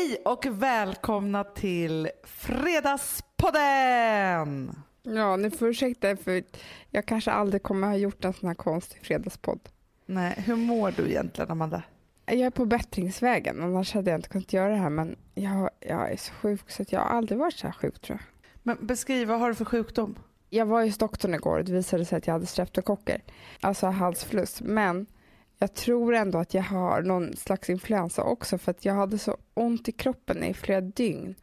Hej och välkomna till Fredagspodden! Ja, ni får ursäkta för jag kanske aldrig kommer ha gjort en sån här konstig fredagspodd. Nej, hur mår du egentligen Amanda? Jag är på bättringsvägen, annars hade jag inte kunnat göra det här men jag, jag är så sjuk så att jag har aldrig varit så här sjuk tror jag. Men beskriv, vad har du för sjukdom? Jag var hos doktorn igår och det visade sig att jag hade streptokocker, alltså halsfluss. Men jag tror ändå att jag har någon slags influensa också för att jag hade så ont i kroppen i flera dygn.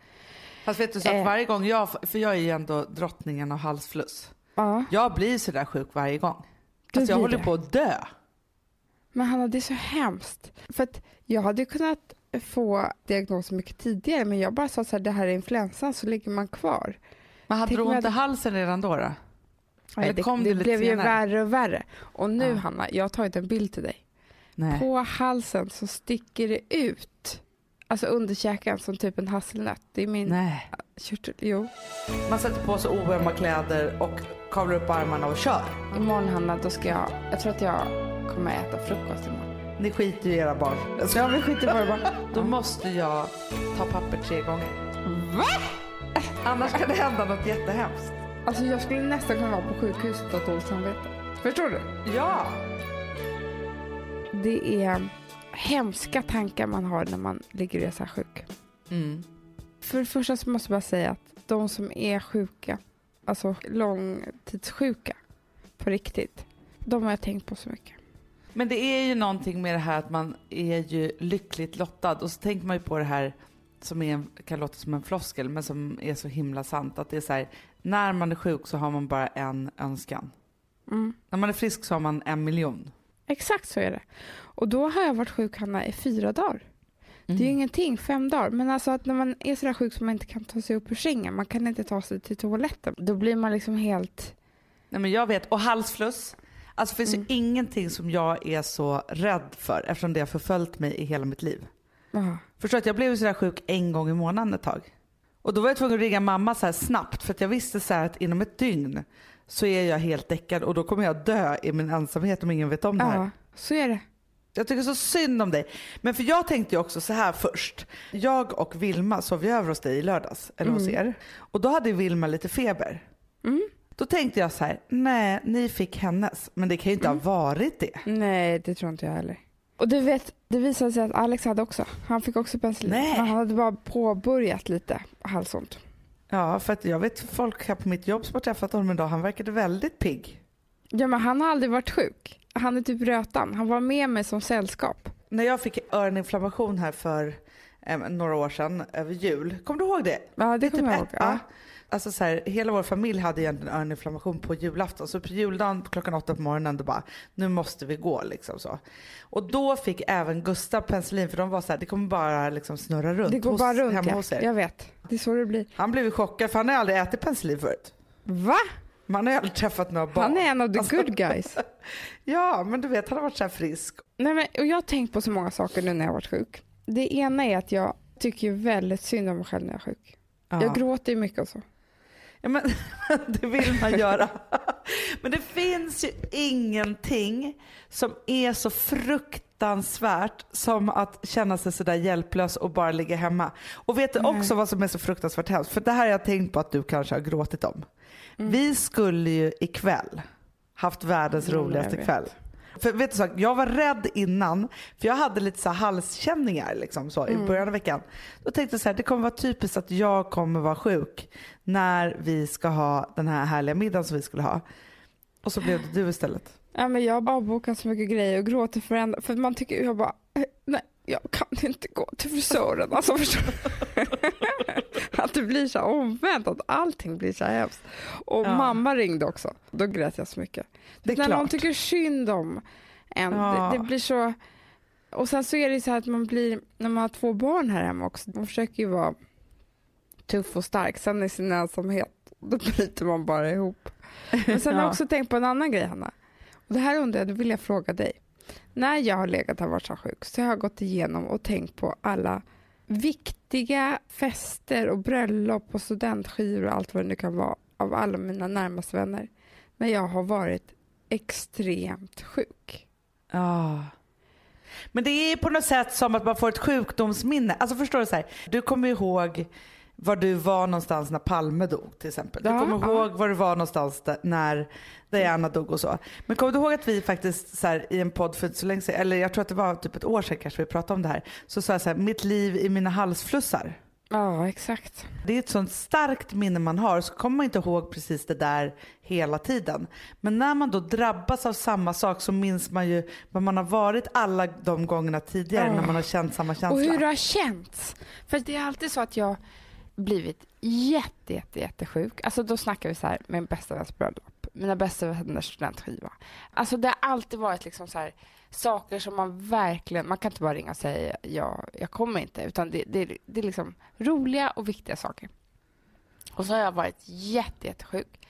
Fast vet du så att Eh. varje gång jag, för jag är ju ändå drottningen av halsfluss. Ja, Jag blir sådär sjuk varje gång. Du Alltså jag håller det. på att dö. men Hanna det är så hemskt. För att jag hade ju kunnat få diagnosen mycket tidigare men jag bara sa så här, det här är influensan så ligger man kvar. Men hade Tänk du ont i hade- halsen redan då? då? Eller det det det blev ju senare? värre och värre. Och nu Ja. Hanna, jag har tagit en bild till dig. Nej. På halsen så sticker det ut. Alltså under käken som typ en hasselnöt. Det är min Nej. körtel. Jo. Man sätter på sig oömma kläder och kavlar upp armarna och kör. Imorgon Hanna, då ska jag, jag tror att jag kommer äta frukost imorgon. Ni skiter ju i era barn. Ja, vi skiter på det bara. Då måste jag ta papper tre gånger. Va? Annars kan det hända något jättehemskt. Alltså jag skulle nästan kunna vara på sjukhuset och ha dåligt samvete. Förstår du? Ja. Det är hemska tankar man har när man ligger och är så här sjuk. Mm. För det första så måste jag bara säga att de som är sjuka, alltså långtidssjuka på riktigt, de har jag tänkt på så mycket. Men det är ju någonting med det här att man är ju lyckligt lottad och så tänker man ju på det här som är, kan låta som en floskel men som är så himla sant att det är så här när man är sjuk så har man bara en önskan. Mm. När man är frisk så har man en miljon. Exakt så är det. Och då har jag varit sjuk Hanna i fyra dagar. Det är ju ingenting, fem dagar. Men alltså att när man är så där sjuk som man inte kan ta sig upp ur sängen, man kan inte ta sig till toaletten, då blir man liksom helt... Nej men jag vet, och halsfluss. Alltså det finns Mm. ju ingenting som jag är så rädd för eftersom det har förföljt mig i hela mitt liv. Ah. Förstår att jag blev sådär sjuk en gång i månaden ett tag. Och då var jag tvungen att ringa mamma så snabbt för att jag visste så här att inom ett dygn så är jag helt däckad och då kommer jag dö i min ensamhet om ingen vet om det här. Ja, så är det. Jag tycker så synd om dig. Men för jag tänkte ju också så här först. Jag och Vilma sov ju över hos dig i lördags, eller hos er. Och då hade Vilma lite feber. Mm. Då tänkte jag så här, nej ni fick hennes. Men det kan ju inte Mm. ha varit det. Nej, det tror inte jag heller. Och du vet, det visade sig att Alex hade också. Han fick också penicillin. Men han hade bara påbörjat lite halsont. Ja, för att jag vet folk här på mitt jobb som har träffat honom idag, han verkade väldigt pigg. Ja, men han har aldrig varit sjuk. Han är typ rötan. Han var med mig som sällskap. När jag fick öroninflammation här för eh, några år sedan över jul, kommer du ihåg det? Ja, det Typ kommer jag ihåg. ett, Ja. Alltså så här, hela vår familj hade egentligen öroninflammation på julafton. Så på juldagen klockan åtta på morgonen då bara, nu måste vi gå liksom så. Och då fick även Gustav penicillin för de var så här, det kommer bara liksom snurra runt Det går hos, bara runt, hemma ja. hos er. Jag vet. Det är så det blir. Han blev chockad för han har aldrig ätit penicillin förut. Va? Man har ju aldrig träffat några barn. Han är en av the Alltså- good guys. Ja, men du vet han har varit så här frisk. Nej, men, och jag har tänkt på så många saker nu när jag har varit sjuk. Det ena är att jag tycker väldigt synd om mig själv när jag är sjuk. Ja. Jag gråter ju mycket och så. Ja, men det vill man göra. Men det finns ju ingenting som är så fruktansvärt som att känna sig sådär hjälplös och bara ligga hemma. Och vet du också vad som är så fruktansvärt hemskt? För det här har jag tänkt på att du kanske har gråtit om. Mm. Vi skulle ju ikväll haft världens roligaste kväll. För vet du så, jag var rädd innan, för jag hade lite så halskänningar liksom så, Mm. i början av veckan. Då tänkte jag så här, det kommer vara typiskt att jag kommer vara sjuk när vi ska ha den här härliga middagen som vi skulle ha. Och så blev det du istället. Ja, men jag har avbokat så mycket grejer och gråter för enda, för man tycker, jag bara, eh, nej, jag kan inte gå till frisören. Alltså, förstår du? att det blir så omvänt, att allting blir så här hemskt. Och Ja. mamma ringde också, då grät jag så mycket. Det är när någon klart. tycker synd om en, Ja. det, det blir så... Och sen så är det så här att man blir, när man har två barn här hemma också, man försöker ju vara tuff och stark, sen i sin ensamhet, då bryter man bara ihop. Men sen har Ja. jag också tänkt på en annan grej Hanna. Och det här undrar jag, det vill jag fråga dig. När jag har legat och varit så sjuk så har jag gått igenom och tänkt på alla viktiga fester och bröllop och studentskivor och allt vad det nu kan vara av alla mina närmaste vänner. När jag har varit extremt sjuk. Ja. Men det är på något sätt som att man får ett sjukdomsminne. Alltså förstår du så här, du kommer ihåg var du var någonstans när Palme dog till exempel. Du Ja, kommer ja. ihåg var du var någonstans där, när Diana dog och så. Men kommer du ihåg att vi faktiskt så här, i en podd för så länge sedan, eller jag tror att det var typ ett år sedan kanske vi pratade om det här. Så sa jag så här, mitt liv i mina halsflussar. Ja, exakt. Det är ett sånt starkt minne man har så kommer man inte ihåg precis det där hela tiden. Men när man då drabbas av samma sak så minns man ju vad man har varit alla de gångerna tidigare Ja. när man har känt samma känsla. Och hur det har känts. För det är alltid så att jag blivit jätte, jätte, jättesjuk. Alltså då snackar vi så här, min bästa väns bröllop, mina bästa vänners studentskiva. Alltså det har alltid varit liksom så här saker som man verkligen, man kan inte bara ringa och säga ja, jag kommer inte, utan det, det, det är liksom roliga och viktiga saker. Och så har jag varit jätte, jättesjuk.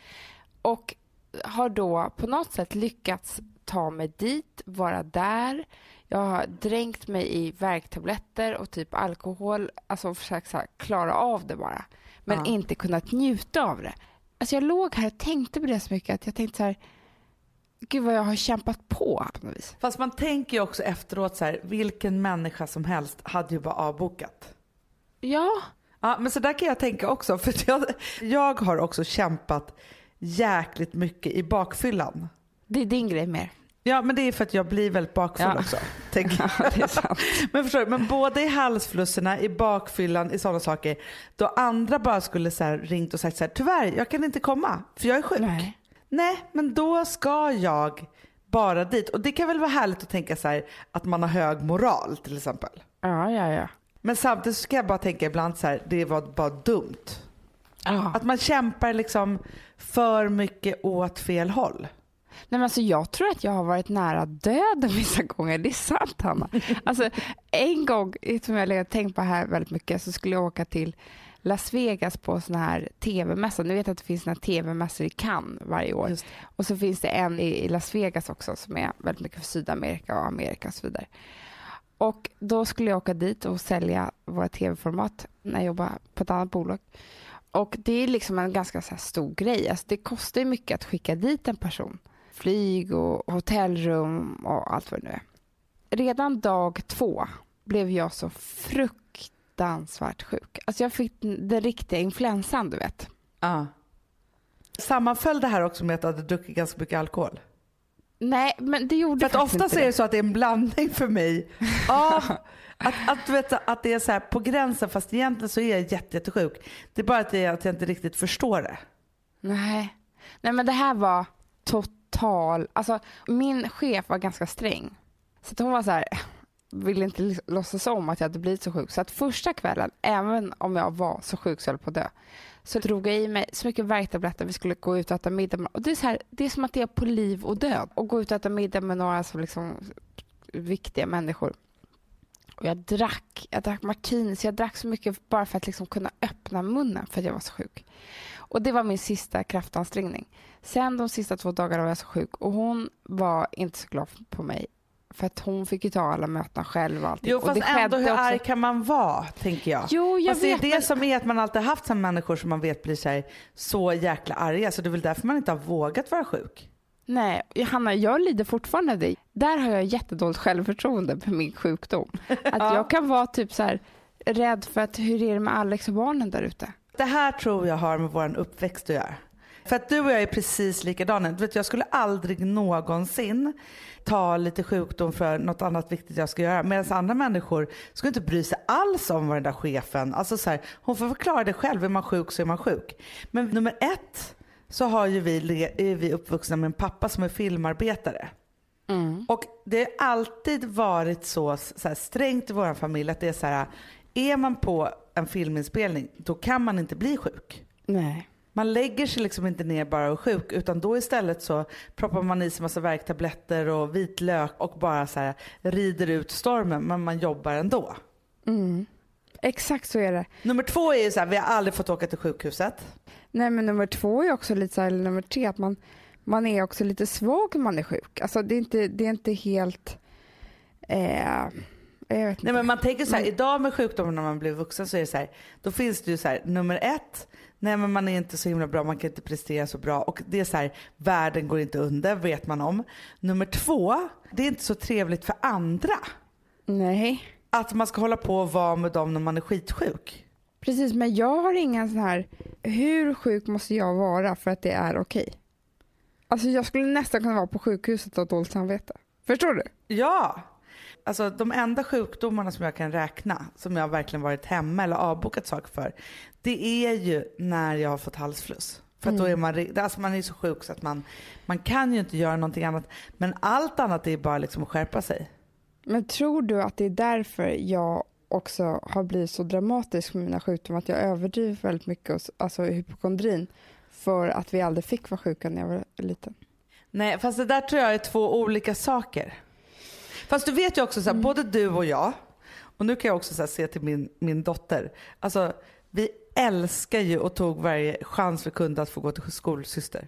Och har då på något sätt lyckats ta mig dit, vara där. Jag har dränkt mig i värktabletter och typ alkohol, alltså försökt så här, klara av det bara. Men Ja. inte kunnat njuta av det. Alltså jag låg här och tänkte på det så mycket att jag tänkte så här, gud vad jag har kämpat på på något vis. Fast man tänker ju också efteråt så här, vilken människa som helst hade ju bara avbokat. Ja, Ja, men så där kan jag tänka också. För jag, jag har också kämpat jäkligt mycket i bakfyllan. det är din grej mer. Ja, men det är för att jag blir väldigt bakfull Ja. också. Jag. Ja. Men förstår du, men både i halsflusserna, i bakfyllan, i sådana saker. Då andra bara skulle så här ringt och sagt så här, tyvärr jag kan inte komma för jag är sjuk. Nej. Nej. men då ska jag bara dit. Och det kan väl vara härligt att tänka så här att man har hög moral till exempel. Ja, ja, ja. Men samtidigt så ska jag bara tänka ibland så här, det var bara dumt. ja. Att man kämpar liksom för mycket åt fel håll. Nej, men alltså, jag tror att jag har varit nära döden vissa gånger. Det är sant, Hanna. Alltså, en gång som jag har tänkt på här väldigt mycket så skulle jag åka till Las Vegas på såna här tv-mässor. Ni vet att det finns såna tv-mässor i Cannes varje år. Och så finns det en i, Las Vegas också som är väldigt mycket för Sydamerika och Amerika och så vidare. Och då skulle jag åka dit och sälja våra tv-format när jag jobbade på ett annat bolag. Och det är liksom en ganska så stor grej. Alltså det kostar ju mycket att skicka dit en person. Flyg och hotellrum och allt vad det nu är. Redan dag två blev jag så fruktansvärt sjuk. Alltså jag fick den, riktiga influensan, du vet. Ja. Sammanföll det här också med att du hade druckit ganska mycket alkohol? Nej, men det gjorde För att oftast inte är det så att det är en blandning för mig av att, att, vet, att det är så här på gränsen fast egentligen så är jag jätte, jättesjuk. Det är bara att, är att jag inte riktigt förstår det. Nej. Nej, men det här var total... Alltså, min chef var ganska sträng. Så att hon var så här, eh, ville inte låtsas om att jag hade blivit så sjuk. Så att första kvällen, även om jag var så sjuk så jag höll på att dö, så drog jag i mig så mycket värktabletter. Vi skulle gå ut och äta middag. med- Och det, är så här, det är som att det är på liv och död. att gå ut och äta middag med några som liksom viktiga människor. Och jag drack, jag drack martinis. Jag drack så mycket bara för att liksom kunna öppna munnen för att jag var så sjuk. Och det var min sista kraftansträngning. Sen de sista två dagarna var jag så sjuk och hon var inte så glad på mig. För att hon fick ju ta alla möten själv och allting. Jo och fast det ändå hur skedde arg kan man vara tänker jag. Jo, jag fast det är vet. det men- som är att man alltid haft sådana människor som man vet blir så, här, så jäkla arga så det är väl därför man inte har vågat vara sjuk. Nej, Hanna, jag lider fortfarande av det. Där har jag jättedåligt självförtroende med min sjukdom. Att Ja. jag kan vara typ så här rädd för att hur är det med Alex och barnen där ute? Det här tror jag har med vår uppväxt att göra. För att du och jag är precis likadana. Du vet, jag skulle aldrig någonsin ta lite sjukdom för något annat viktigt jag ska göra. Medan andra människor skulle inte bry sig alls om vad den där chefen, alltså så här, hon får förklara det själv. Är man sjuk så är man sjuk. Men nummer ett så har ju vi, är vi uppvuxna med en pappa som är filmarbetare. Och det har alltid varit så, så här, strängt i vår familj att det är så här, är man på en filminspelning då kan man inte bli sjuk. Nej. Man lägger sig liksom inte ner bara och sjuk utan då istället så proppar man i sig massa värktabletter och vitlök och bara så här rider ut stormen men man jobbar ändå. Exakt så är det. Nummer två är ju så här, vi har aldrig fått åka till sjukhuset. Nej men nummer två är också lite så här, eller nummer tre, att man, man är också lite svag när man är sjuk. Alltså det är inte, det är inte helt... Eh, jag vet inte. Nej men man tänker så här, Men- idag med sjukdomen när man blir vuxen så är det så här, då finns det ju så här, nummer ett, nej men man är inte så himla bra, man kan inte prestera så bra och det är så här, världen går inte under, vet man om. Nummer två, det är inte så trevligt för andra. Nej. Att man ska hålla på och vara med dem när man är skitsjuk. Precis, men jag har ingen sån här, hur sjuk måste jag vara för att det är okej? Alltså jag skulle nästan kunna vara på sjukhuset och ha dåligt samvete. Förstår du? Ja! Alltså de enda sjukdomarna som jag kan räkna, som jag verkligen varit hemma eller avbokat saker för, det är ju när jag har fått halsfluss. För att då är man, alltså man är så sjuk så att man, man kan ju inte göra någonting annat. Men allt annat är bara liksom att skärpa sig. Men tror du att det är därför jag också har blivit så dramatisk med mina sjukdomar, att jag överdriver väldigt mycket, alltså hypokondrin, för att vi aldrig fick vara sjuka när jag var liten? Nej, fast det där tror jag är två olika saker. Fast du vet ju också så här, både du och jag, och nu kan jag också så här, se till min, min dotter. Alltså, vi älskar ju och tog varje chans vi kunde att få gå till skolsyster.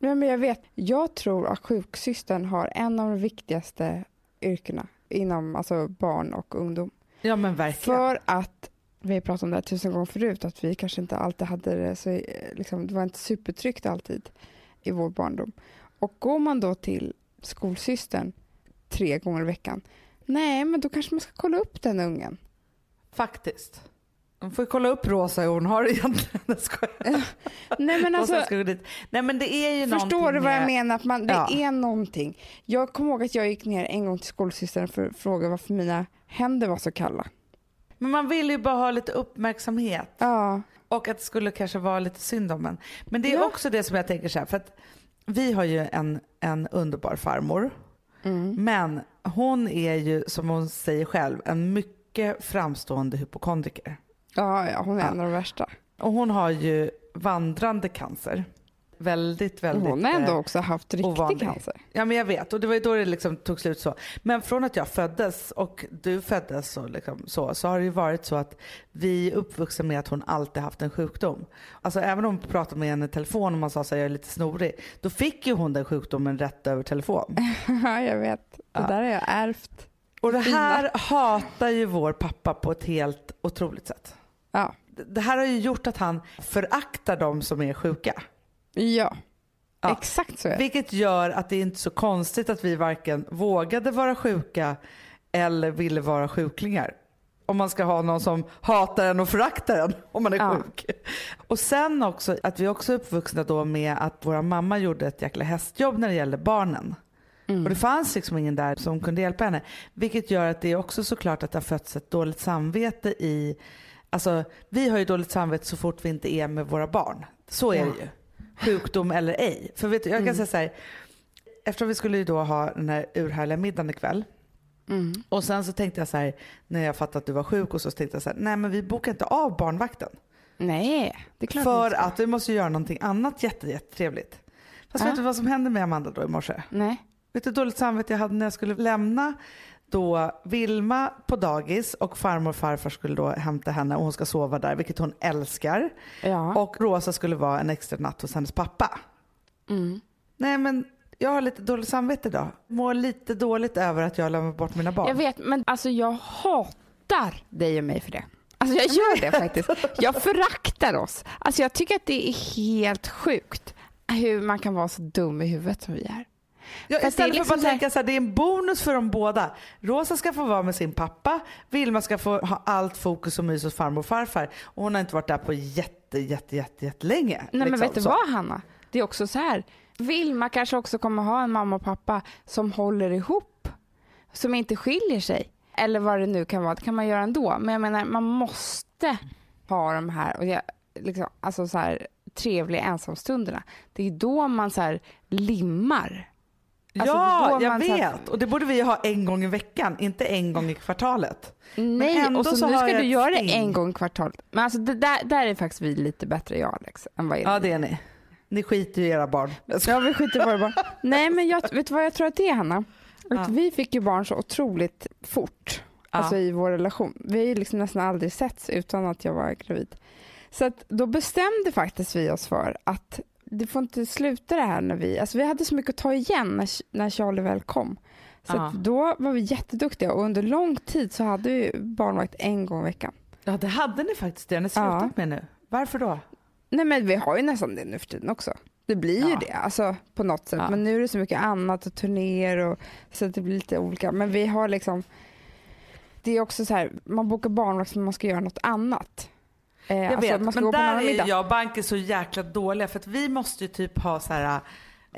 Nej, men jag vet, jag tror att sjuksystern har en av de viktigaste yrkena inom alltså barn och ungdom. Ja men verkligen. För att, vi har pratat om det här tusen gånger förut, att vi kanske inte alltid hade det så, liksom, det var inte supertryggt alltid i vår barndom. Och går man då till skolsystern tre gånger i veckan, nej men då kanske man ska kolla upp den ungen. Faktiskt. Man får kolla upp Rosa hur hon har det egentligen. Nej men alltså. Nej men det är ju Förstår du vad jag med- menar? Att man, det Ja. är någonting. Jag kommer ihåg att jag gick ner en gång till skolsystern för att fråga varför mina händer var så kalla. Men man vill ju bara ha lite uppmärksamhet. Ja, Och att det skulle kanske vara lite synd om en. Men det är Ja. också det som jag tänker så här. För att vi har ju en, en underbar farmor. Mm. Men hon är ju som hon säger själv en mycket framstående hypokondriker. ja, ja hon är Ja. en av de värsta. Och hon har ju vandrande cancer. Väldigt, väldigt. Hon har ändå eh, också haft riktig ovanlig. cancer. Ja men jag vet och det var ju då det liksom tog slut så. Men från att jag föddes och du föddes och liksom så, så har det ju varit så att vi är uppvuxna med att hon alltid haft en sjukdom. Alltså även om man pratade med henne i telefon och man sa att jag är lite snorig, då fick ju hon den sjukdomen rätt över telefon. Ja, jag vet. Det Ja. där har jag ärvt. Och det här hatar ju vår pappa på ett helt otroligt sätt. Ja. Det här har ju gjort att han föraktar de som är sjuka. Ja, Ja. exakt så är det. Vilket gör att det är inte så konstigt att vi varken vågade vara sjuka eller ville vara sjuklingar. Om man ska ha någon som hatar en och föraktar en om man är Ja. sjuk. Och sen också att vi också är uppvuxna då med att våra mamma gjorde ett jäkla hästjobb när det gäller barnen. Mm. Och det fanns liksom ingen där som kunde hjälpa henne. Vilket gör att det är också såklart att det har fötts ett dåligt samvete i, alltså vi har ju dåligt samvete så fort vi inte är med våra barn. Så är Ja. det ju. Sjukdom eller ej. För vet du, jag kan Mm. säga så här, eftersom vi skulle ju då ha den här urhärliga middagen ikväll. Mm. Och sen så tänkte jag så här, när jag fattade att du var sjuk och så, så tänkte jag så här, nej men vi bokar inte av barnvakten. Nej, det är klart För vi att vi måste göra någonting annat jätte, jättetrevligt. Fast Ja. vet du vad som hände med Amanda då i morse? Nej. Vet du hur dåligt samvete jag hade när jag skulle lämna då Vilma på dagis och farmor och farfar skulle då hämta henne och hon ska sova där, vilket hon älskar. Ja. Och Rosa skulle vara en extra natt hos hennes pappa. Mm. Nej men jag har lite dåligt samvete idag. Mår lite dåligt över att jag har lämnat bort mina barn. Jag vet, men alltså jag hatar dig och mig för det. Alltså jag gör det faktiskt. Jag föraktar oss. Alltså jag tycker att det är helt sjukt hur man kan vara så dum i huvudet som vi är. Ja, För istället för att liksom bara här- tänka så här, det är en bonus för dem båda. Rosa ska få vara med sin pappa, Vilma ska få ha allt fokus och mys hos farmor och farfar. Och hon har inte varit där på jätte, jätte, jätte, jättelänge. Nej men liksom. vet du Så. vad Hanna? Det är också så här. Vilma kanske också kommer ha en mamma och pappa som håller ihop. Som inte skiljer sig. Eller vad det nu kan vara. Det kan man göra ändå. Men jag menar man måste ha de här, och jag, liksom, alltså så här trevliga ensamstunderna. Det är då man så här limmar. Alltså, ja, jag så här- vet. Och det borde vi ha en gång i veckan, inte en gång i kvartalet. Nej, och så, så nu ska du göra det en gång i kvartalet. Men alltså det där, där är faktiskt vi lite bättre jag och Alex än vad Ja, det är ni. Ni skiter ju i era barn. Ja, vi skiter i våra barn. Nej, men jag, vet du vad jag tror att det är, Hanna? Att Ja. Vi fick ju barn så otroligt fort, Ja. alltså i vår relation. Vi har ju liksom nästan aldrig setts utan att jag var gravid. Så att då bestämde faktiskt vi oss för att det får inte sluta det här när vi, alltså vi hade så mycket att ta igen när, när Charlie väl kom. Så Ja. då var vi jätteduktiga och under lång tid så hade vi barnvakt en gång i veckan. Ja, det hade ni faktiskt. Det har ni slutat Ja. med nu. Varför då? Nej men vi har ju nästan det nu för tiden också. Det blir ju Ja. det alltså, på något sätt. Men nu är det så mycket annat och turnéer och så att det blir lite olika. Men vi har liksom det är också så här, man bokar barnvakt för man ska göra något annat. Eh, Jag alltså, vet, men där är jag och Banke så jäkla dåliga för att vi måste ju typ ha så här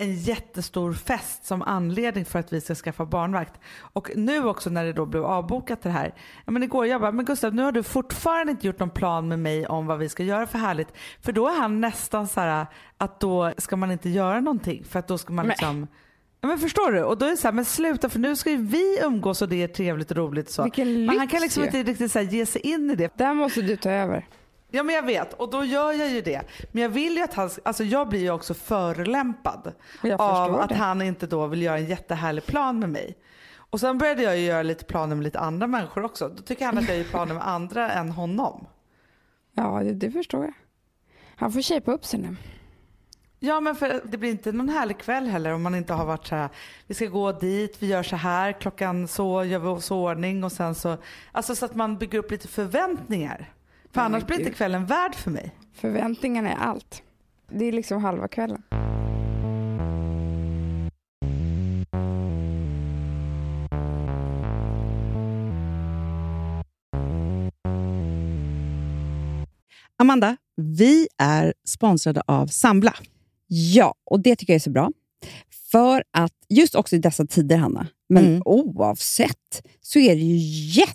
en jättestor fest som anledning för att vi ska skaffa barnvakt. Och nu också när det då blev avbokat det här. Ja, men igår jag bara, men Gustav nu har du fortfarande inte gjort någon plan med mig om vad vi ska göra för härligt. För då är han nästan så här att då ska man inte göra någonting för att då ska man Men- liksom Ja, men förstår du? Och då är det så här, men sluta för nu ska ju vi umgås och det är trevligt och roligt. Så. Vilken Men han lyx kan liksom ju. inte riktigt så här, ge sig in i det. Där måste du ta över. Ja men jag vet och då gör jag ju det. Men jag vill ju att han, alltså jag blir ju också förolämpad Jag av att det. han inte då vill göra en jättehärlig plan med mig. Och sen började jag ju göra lite planer med lite andra människor också. Då tycker han att jag gör planer med andra än honom. Ja, det, det förstår jag. Han får shapea upp sig nu. Ja men för det blir inte någon härlig kväll heller om man inte har varit så här. Vi ska gå dit, vi gör så här, klockan så gör vi oss ordning och sen så. Alltså så att man bygger upp lite förväntningar. För annars blir inte kvällen värd för mig. Förväntningarna är allt. Det är liksom halva kvällen. Amanda, vi är sponsrade av Sambla. Ja, och det tycker jag är så bra. För att just också i dessa tider, Hanna, men Mm. oavsett, så är det ju jätte,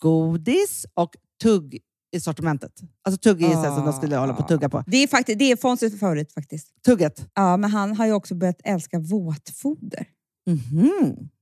godis och tugg i sortimentet. Alltså tugg är ah. som de skulle hålla på att tugga på. Det är, faktiskt, det är Fonzies favorit faktiskt. Tugget. Ja, men han har ju också börjat älska våtfoder. Mhm.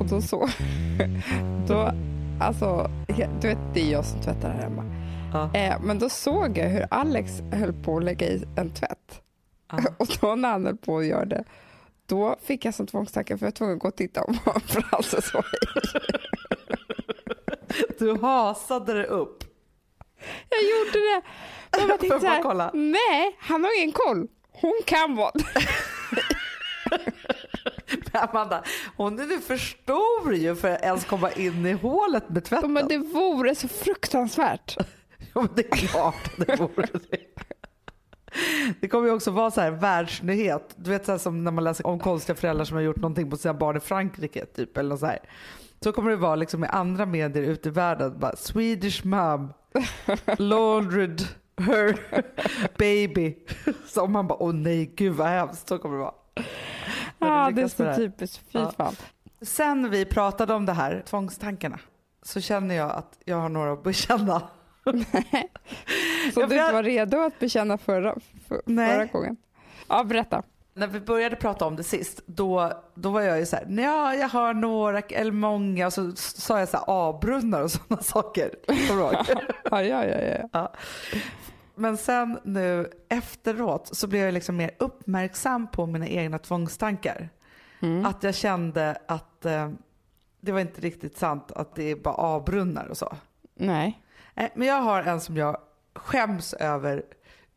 och då så, då, alltså, du vet det är jag som tvättar här hemma. Ja. Eh, men då såg jag hur Alex höll på att lägga i en tvätt. Ja. Och då när han höll på att göra det, då fick jag som tvångstanke för jag var tvungen att gå och titta om Frances så Du hasade det upp. Jag gjorde det. Men jag tänkte jag så bara här, kolla? nej, han har ingen koll. Hon kan vad. Amanda, hon är nu för stor ju för att ens komma in i hålet med tvätten. Men det vore så fruktansvärt. Ja, men det är klart det vore det. Det kommer ju också vara så här världsnyhet. Du vet så här som när man läser om konstiga föräldrar som har gjort någonting på sina barn i Frankrike. Typ, eller så, här. så kommer det vara liksom i andra medier ute i världen. Bara, Swedish mom laundered her baby. Så man bara, åh nej gud vad hemskt. Så kommer det vara. Ja, det är så typiskt. Fy Ja. fan. Sen vi pratade om det här, tvångstankarna, så känner jag att jag har några att bekänna. Så Ja, du inte var redo att bekänna förra, för, Nej. förra gången? Ja, berätta. När vi började prata om det sist, då, då var jag ju så här, ja jag har några eller många och så sa jag så här A-brunnar och sådana saker. Kommer du ihåg? Ja, ja, ja, ja. ja. Men sen nu efteråt så blev jag liksom mer uppmärksam på mina egna tvångstankar. Mm. Att jag kände att eh, det var inte riktigt sant att det är bara A-brunnar och så. Nej. Nej, Men jag har en som jag skäms över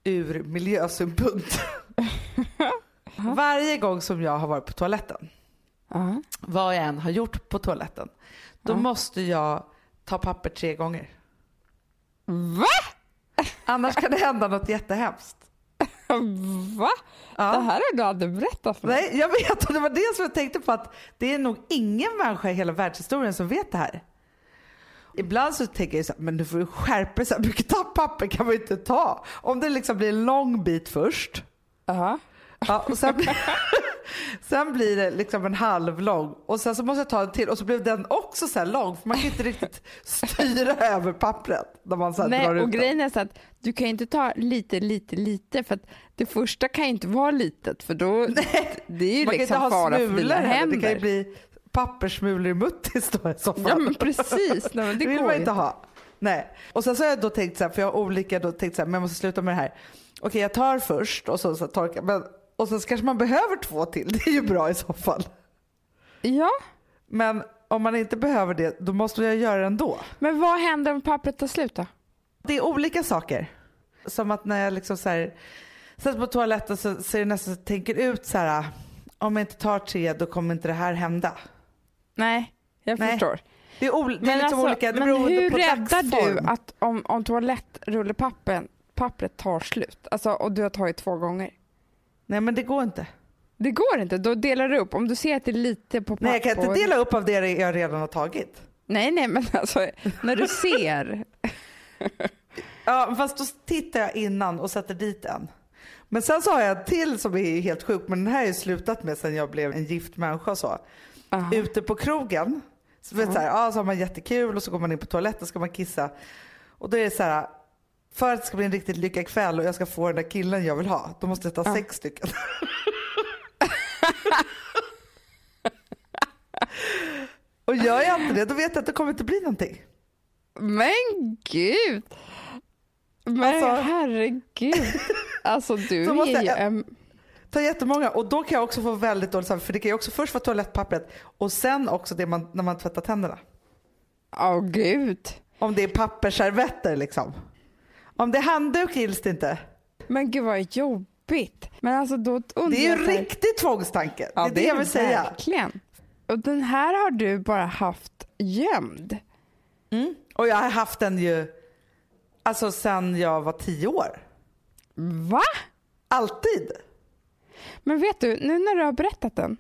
ur miljösynpunkt. Varje gång som jag har varit på toaletten, Ja. vad jag än har gjort på toaletten, då Ja. måste jag ta papper tre gånger. Va? Annars kan det hända något jättehemskt. Va? Det Ja. här har du aldrig berättat för mig. Nej, jag vet och det var det som jag tänkte på att det är nog ingen människa i hela världshistorien som vet det här. Ibland så tänker jag så här, men du får ju skärpa dig, så här mycket papper kan man ju inte ta. Om det liksom blir en lång bit först, Ja. Ja, och sen, sen blir det liksom en halv lång och sen så måste jag ta en till och så blev den också så här lång för man kan inte riktigt styra över pappret när man så här drar Nej, ut och den. grejen är så att du kan inte ta lite, lite, lite för att det första kan ju inte vara litet för då det är ju Man inte liksom fara för dina händer. Det kan ju bli papperssmulor i muttis då i så fall. Ja men precis, Nej, men det, det vill går man ju inte ha. Nej. Och sen så har jag då tänkt så här, för jag har olika då tänkt så här, men jag måste sluta med det här. Okej jag tar först och så, så torkar men och sen så kanske man behöver två till. Det är ju bra i så fall. Ja, Men om man inte behöver det, då måste jag göra det ändå. men vad händer om pappret tar slut då? Det är olika saker. Som att när jag liksom så här, sätter på toaletten så, är det nästan så jag tänker ut så här, om jag inte tar tre då kommer inte det här hända. Nej, jag Nej. förstår. Det är, ol- det är liksom olika, det men hur räddar dagsform. du att om, om toalettrullepappret pappret tar slut, alltså, och du har tagit två gånger? Nej men det går inte. Det går inte, då delar du upp. Om du ser att det är lite på papper. Nej jag kan inte dela upp av det jag redan har tagit. Nej, nej, men alltså när du ser. Ja fast då tittar jag innan och sätter dit en. Men sen så har jag en till som är helt sjuk men den här har jag slutat med sen jag blev en gift människa så. Aha. ute på krogen. Så, vet, så, här, ja, så har man jättekul och så går man in på toaletten och ska man kissa. Och då är det så här, för att det ska bli en riktigt lyckad kväll och jag ska få den där killen jag vill ha, då måste jag ta Ja. sex stycken. och gör jag inte det, då vet jag att det kommer inte bli någonting. Men gud! Men Alltså- herregud. Alltså du är ju jag-. Ta jättemånga och då kan jag också få väldigt dåligt samvete för det kan ju också först vara toalettpappret och sen också det man, när man tvättar tänderna. Åh gud. Om det är pappersservetter liksom. Om det är handduk gills det inte. Men gud vad jobbigt. Men alltså då Det är ju en riktig tvångstanke. Ja, det är det jag vill säga. Verkligen. Och den här har du bara haft gömd. Mm. Och jag har haft den ju alltså sen jag var tio år. Va? Alltid. Men vet du, nu när du har berättat den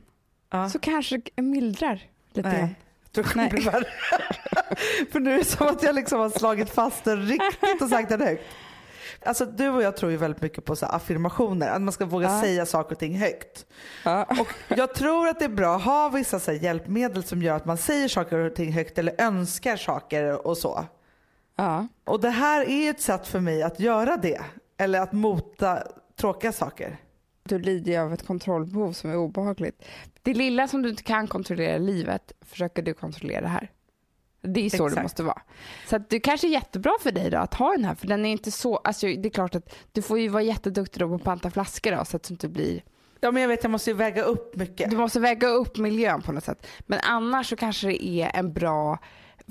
Ja. så kanske det mildrar lite grann. Nej. Jag tror det kommer bli värre. För nu är det som att jag liksom har slagit fast den riktigt och sagt den högt. Alltså du och jag tror ju väldigt mycket på så affirmationer, att man ska våga Ja. säga saker och ting högt. Ja. Och jag tror att det är bra att ha vissa så hjälpmedel som gör att man säger saker och ting högt eller önskar saker och så. ja. Och det här är ett sätt för mig att göra det. Eller att mota tråkiga saker. Du lider ju av ett kontrollbehov som är obehagligt. Det lilla som du inte kan kontrollera i livet försöker du kontrollera här. Det är så Exakt. det måste vara. Så att det kanske är jättebra för dig då att ha den här för den är inte så, alltså det är klart att du får ju vara jätteduktig då på att panta flaskor då så att du inte blir, Ja men jag vet jag måste ju väga upp mycket. du måste väga upp miljön på något sätt. Men annars så kanske det är en bra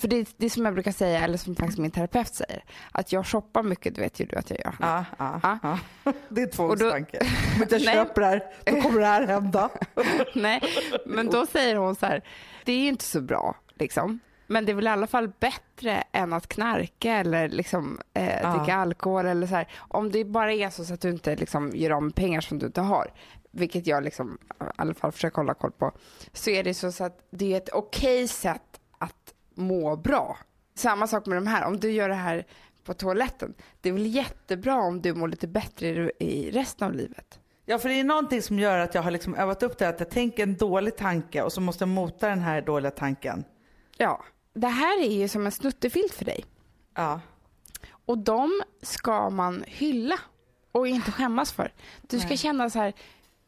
för det, det är som jag brukar säga, eller som faktiskt min terapeut säger, att jag shoppar mycket, det vet ju du att jag gör. Ja, ja, Ja. ja. Det är tvångstanke. Om inte jag köper det här, då kommer det här hända. Nej, men då säger hon så här, det är ju inte så bra liksom. Men det är väl i alla fall bättre än att knarka eller liksom, eh, dricka alkohol eller så här. Om det bara är så, så att du inte liksom, gör om pengar som du inte har, vilket jag liksom, i alla fall försöker hålla koll på, så är det så, så att det är ett okej sätt att må bra. Samma sak med de här, om du gör det här på toaletten, det är väl jättebra om du mår lite bättre i, resten av livet. Ja för det är någonting som gör att jag har liksom övat upp det att jag tänker en dålig tanke och så måste jag mota den här dåliga tanken. Ja, det här är ju som en snuttefilt för dig. Ja. Och de ska man hylla och inte skämmas för. Du ska Nej. känna så här,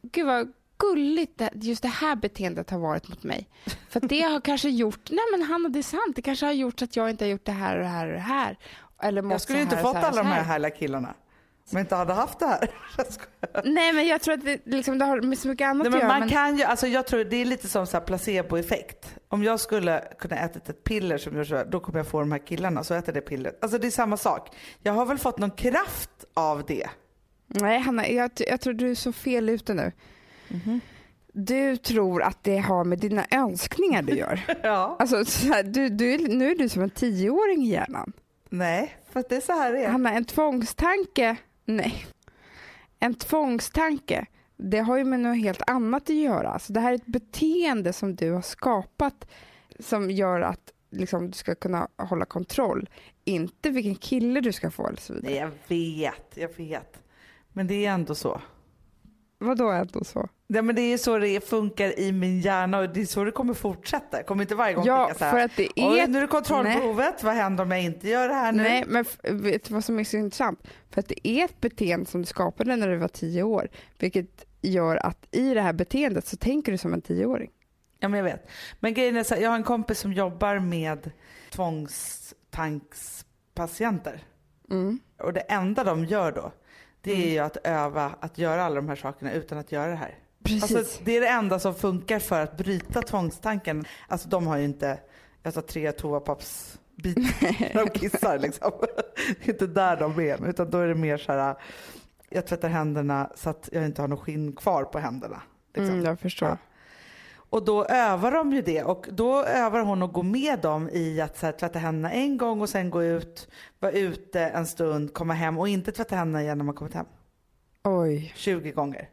gud vad gulligt det, just det här beteendet har varit mot mig. För det har kanske gjort, nej men Hanna det är sant, det kanske har gjort att jag inte har gjort det här och det här och det här. Eller Jag skulle inte fått alla de här härliga killarna. Om jag inte hade haft det här. Nej men jag tror att det, liksom, det har med så mycket annat Nej, men att göra. man men- kan ju, alltså jag tror det är lite som så här placeboeffekt. Om jag skulle kunna äta ett piller som gör så då kommer jag få de här killarna, så äter det pillret. Alltså det är samma sak. Jag har väl fått någon kraft av det. Nej Hanna, jag, jag tror du är så fel ute nu. Du tror att det har med dina önskningar du gör. Ja. Alltså, så här, du, du, nu är du som en tioåring i hjärnan. Nej, för att det är så här det är. Hanna, en tvångstanke, nej. En tvångstanke, det har ju med något helt annat att göra. Alltså, det här är ett beteende som du har skapat som gör att liksom, du ska kunna hålla kontroll. Inte vilken kille du ska få eller så vidare. Nej, jag vet, jag vet. Men det är ändå så. Vadå ändå så? Ja, men det är så det funkar i min hjärna och det är så det kommer fortsätta. Kommer inte varje gång Ja, tänka så här, för att det är... nu är det kontrollbehovet, vad händer om jag inte gör det här nu? Nej, men vet du vad som är så intressant? För att det är ett beteende som du skapade när du var tio år, vilket gör att i det här beteendet så tänker du som en tioåring. Ja, men jag vet. Men grejen är så här, jag har en kompis som jobbar med tvångstankspatienter. Mm. Och det enda de gör då, det är ju att öva att göra alla de här sakerna utan att göra det här. Precis. Alltså, det är det enda som funkar för att bryta tvångstanken. Alltså de har ju inte, jag tar tre toapappsbitar när de kissar liksom. Det är inte där de är, utan då är det mer så här, jag tvättar händerna så att jag inte har något skinn kvar på händerna. Liksom. mm, jag förstår. Ja. Och då övar de ju det och då övar hon att gå med dem i att så här, tvätta händerna en gång och sen gå ut, vara ute en stund, komma hem och inte tvätta händerna igen när man kommit hem. Oj. 20 gånger.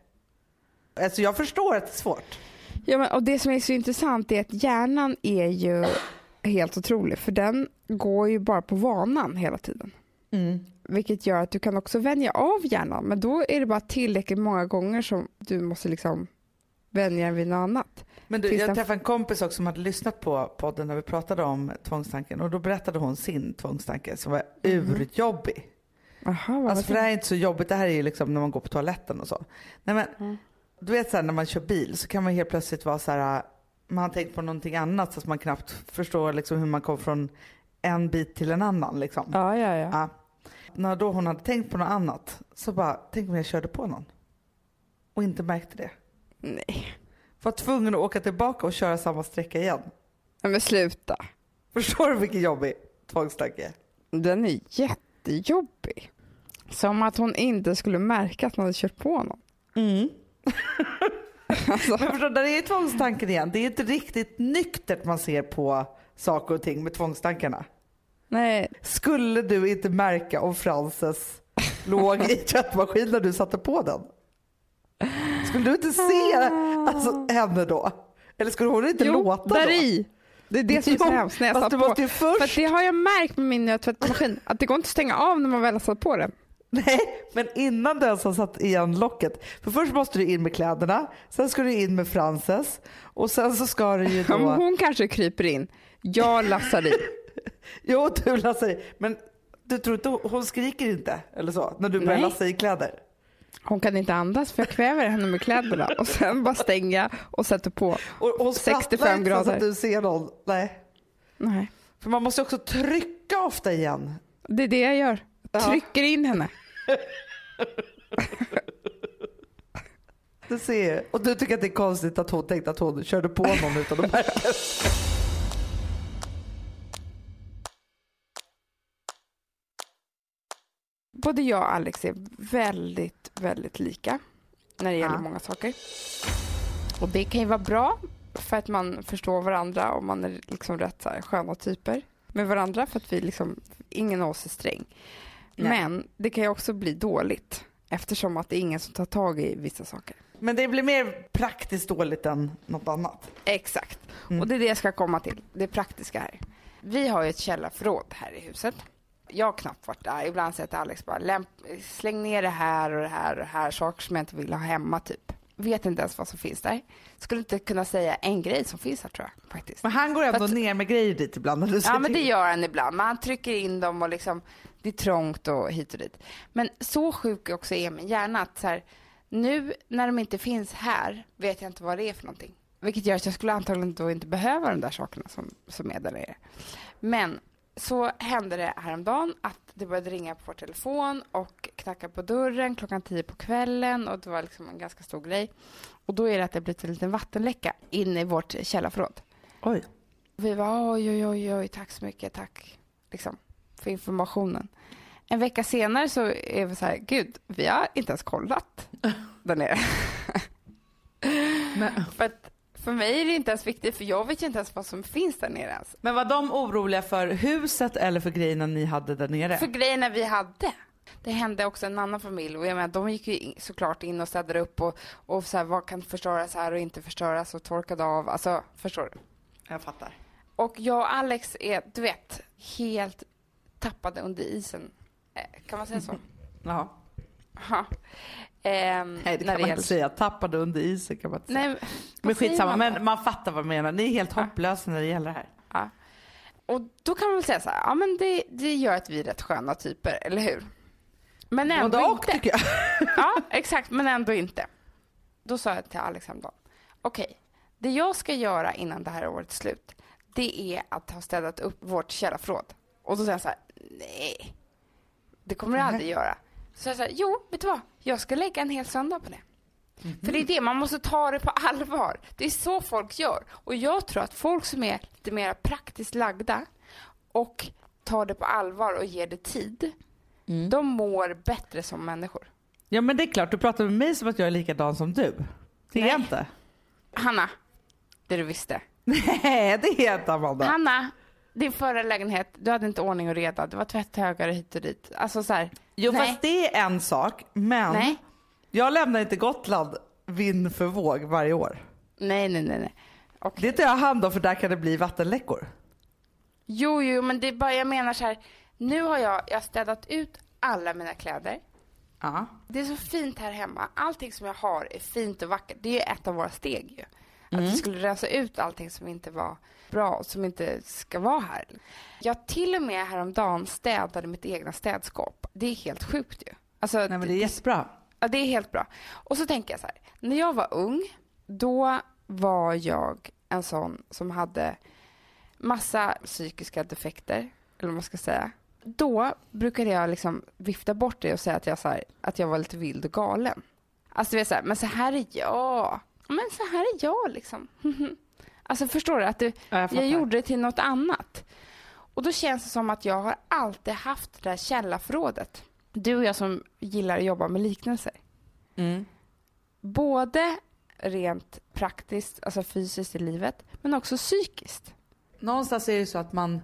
Alltså jag förstår att det är svårt. Ja, men, och det som är så intressant är att hjärnan är ju helt otrolig, för den går ju bara på vanan hela tiden. Vilket gör att du kan också vänja av hjärnan, men då är det bara tillräckligt många gånger som du måste liksom vänja den vid något annat. Men du, jag träffade en kompis också som hade lyssnat på podden när vi pratade om tvångstanken och då berättade hon sin tvångstanke som var urjobbig. Aha, vad Alltså för det här är inte så jobbigt, det här är ju liksom när man går på toaletten och så. Nej men, Mm. du vet så här, när man kör bil så kan man helt plötsligt vara så här, man har tänkt på någonting annat så att man knappt förstår liksom hur man kommer från en bit till en annan liksom. Ja, ja, ja. Ja. När då hon hade tänkt på något annat så bara, tänk om jag körde på någon. Och inte märkte det. Nej. Var tvungen att åka tillbaka och köra samma sträcka igen. Nej, men sluta. Förstår du vilken jobbig tvångstanke? Den är jättejobbig. Som att hon inte skulle märka att man hade kört på någon. Mm. Alltså, Men förstår, där är tvångstanken igen. Det är inte riktigt nyktert man ser på saker och ting med tvångstankarna. nej, Skulle du inte märka om Frances låg i tvättmaskinen när du satte på den? Skulle du inte se alltså, henne då? Eller skulle hon inte jo, låta där då? i. Det är det som är så hemskt när jag satt du på. måste ju För först... det har jag märkt med min nya tvättmaskin, att det går inte att stänga av när man väl har satt på den. Nej, men innan du ens har satt igen locket. För först måste du in med kläderna, sen ska du in med Frances och sen så ska du ju då... hon kanske kryper in, jag lassar i. Jo, du lassar i. Men du tror inte hon skriker inte eller så när du börjar Nej. lassa i kläder? Hon kan inte andas för jag kväver henne med kläderna och sen bara stänger jag och sätter på. Och, och 65 inte så grader. att du ser någon. Nej. Nej, För man måste också trycka ofta igen. det är det jag gör. Ja. Trycker in henne. Du ser. Och du tycker att det är konstigt att hon tänkte att hon körde på någon utan att märka Både jag och Alex är väldigt, väldigt lika när det gäller Ja. många saker. Och det kan ju vara bra för att man förstår varandra och man är liksom rätt så här sköna typer med varandra för att vi liksom, ingen av oss är sträng. Nej. Men det kan ju också bli dåligt eftersom att det är ingen som tar tag i vissa saker. Men det blir mer praktiskt dåligt än något annat. Exakt. Mm. Och det är det jag ska komma till, det praktiska här. Vi har ju ett källarförråd här i huset. Jag har knappt varit där. Ibland säger jag till Alex bara, Lämp, släng ner det här och det här och det här, saker som jag inte vill ha hemma typ. Vet inte ens vad som finns där. Skulle inte kunna säga en grej som finns här tror jag faktiskt. Men han går ändå Fast- ner med grejer dit ibland. Du Ja men det gör han ibland. Men han trycker in dem och liksom, det är trångt och hit och dit. Men så sjuk också är min hjärna att så här, nu när de inte finns här vet jag inte vad det är för någonting. Vilket gör att jag skulle antagligen då inte behöva de där sakerna som, som är där nere. Men så hände det häromdagen att det började ringa på vår telefon och knacka på dörren klockan tio på kvällen och det var liksom en ganska stor grej. Och då är det att det blivit en liten vattenläcka inne i vårt källarförråd. Oj. Vi var oj, oj, oj, oj, tack så mycket, tack liksom, för informationen. En vecka senare så är vi så här, gud, vi har inte ens kollat där nere. Men, För, för mig är det inte ens viktigt, för jag vet ju inte ens vad som finns där nere ens. men var de oroliga för huset eller för grejerna ni hade där nere? För grejerna vi hade. Det hände också en annan familj och jag menar, de gick ju in, såklart in och städade upp och, och så här, vad kan förstöras här och inte förstöras och torkade av. Alltså, förstår du? Jag fattar. Och jag och Alex är, du vet, helt tappade under isen. Eh, Kan man säga så? Jaha. Ja. Ehm, Nej det kan man gäller- inte säga. Tappade under isen kan man inte säga. Nej, men vad säger skitsamma, man men man fattar vad du menar. Ni är helt Ja. hopplösa när det gäller det här. Ja. Och då kan man väl säga så här, ja men det, det gör att vi är rätt sköna typer, eller hur? Men ändå Både inte. tycker jag. Ja, exakt, men ändå inte. Då sa jag till Alex häromdagen, okej, det jag ska göra innan det här året är slut, det är att ha städat upp vårt källarförråd. Och då säger han så här, nej, det kommer jag aldrig göra. Så jag sa, jo, vet du vad, jag ska lägga en hel söndag på det. För det är det, man måste ta det på allvar. Det är så folk gör. Och jag tror att folk som är lite mer praktiskt lagda och tar det på allvar och ger det tid, de mår bättre som människor. Ja men det är klart, du pratar med mig som att jag är likadan som du. Det är jag inte. Hanna, det du visste. Nej det är jag inte Amanda. Hanna, din förra lägenhet, du hade inte ordning och reda. Det var tvätthögar hit och dit. Alltså så här, Jo nej. fast det är en sak, men Nej. jag lämnar inte Gotland vind för våg varje år. Nej, nej, nej. nej. Okej. Det tar jag hand om för där kan det bli vattenläckor. Jo, jo, men det är bara, jag menar så här. Nu har jag, jag har städat ut alla mina kläder. Ja. Det är så fint här hemma. Allting som jag har är fint och vackert. Det är ju ett av våra steg ju. Att vi skulle rensa ut allting som inte var bra och som inte ska vara här. Jag till och med häromdagen städade mitt egna städskåp. Det är helt sjukt ju. Alltså, Nej men det är jättebra. Ja, det är helt bra. Och så tänker jag så här. När jag var ung, då var jag en sån som hade massa psykiska defekter, eller vad man ska säga. Då brukade jag liksom vifta bort det och säga att jag, så här, att jag var lite vild och galen. Alltså du vet så här, men så här är jag. Men så här är jag liksom. alltså förstår du? Att du, Ja, jag jag gjorde det till något annat. Och då känns det som att jag har alltid haft det där källarförrådet. Du och jag som gillar att jobba med liknelser. Mm. Både rent praktiskt, alltså fysiskt i livet, men också psykiskt. Någonstans är det så att man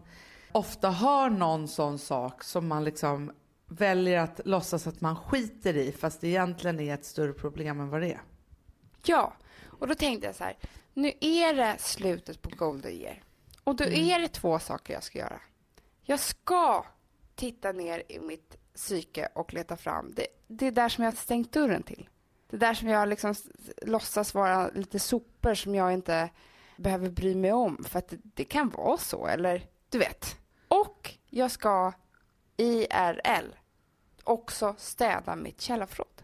ofta har någon sån sak som man liksom väljer att låtsas att man skiter i fast det egentligen är ett större problem än vad det är. Ja, och då tänkte jag så här, nu är det slutet på Golden Year. Och då är det två saker jag ska göra. Jag ska titta ner i mitt psyke och leta fram. Det, det är där som jag har stängt dörren till. Det är där som jag liksom låtsas vara lite sopor som jag inte behöver bry mig om. För att det, det kan vara så, eller du vet. Och jag ska IRL också städa mitt källarförråd.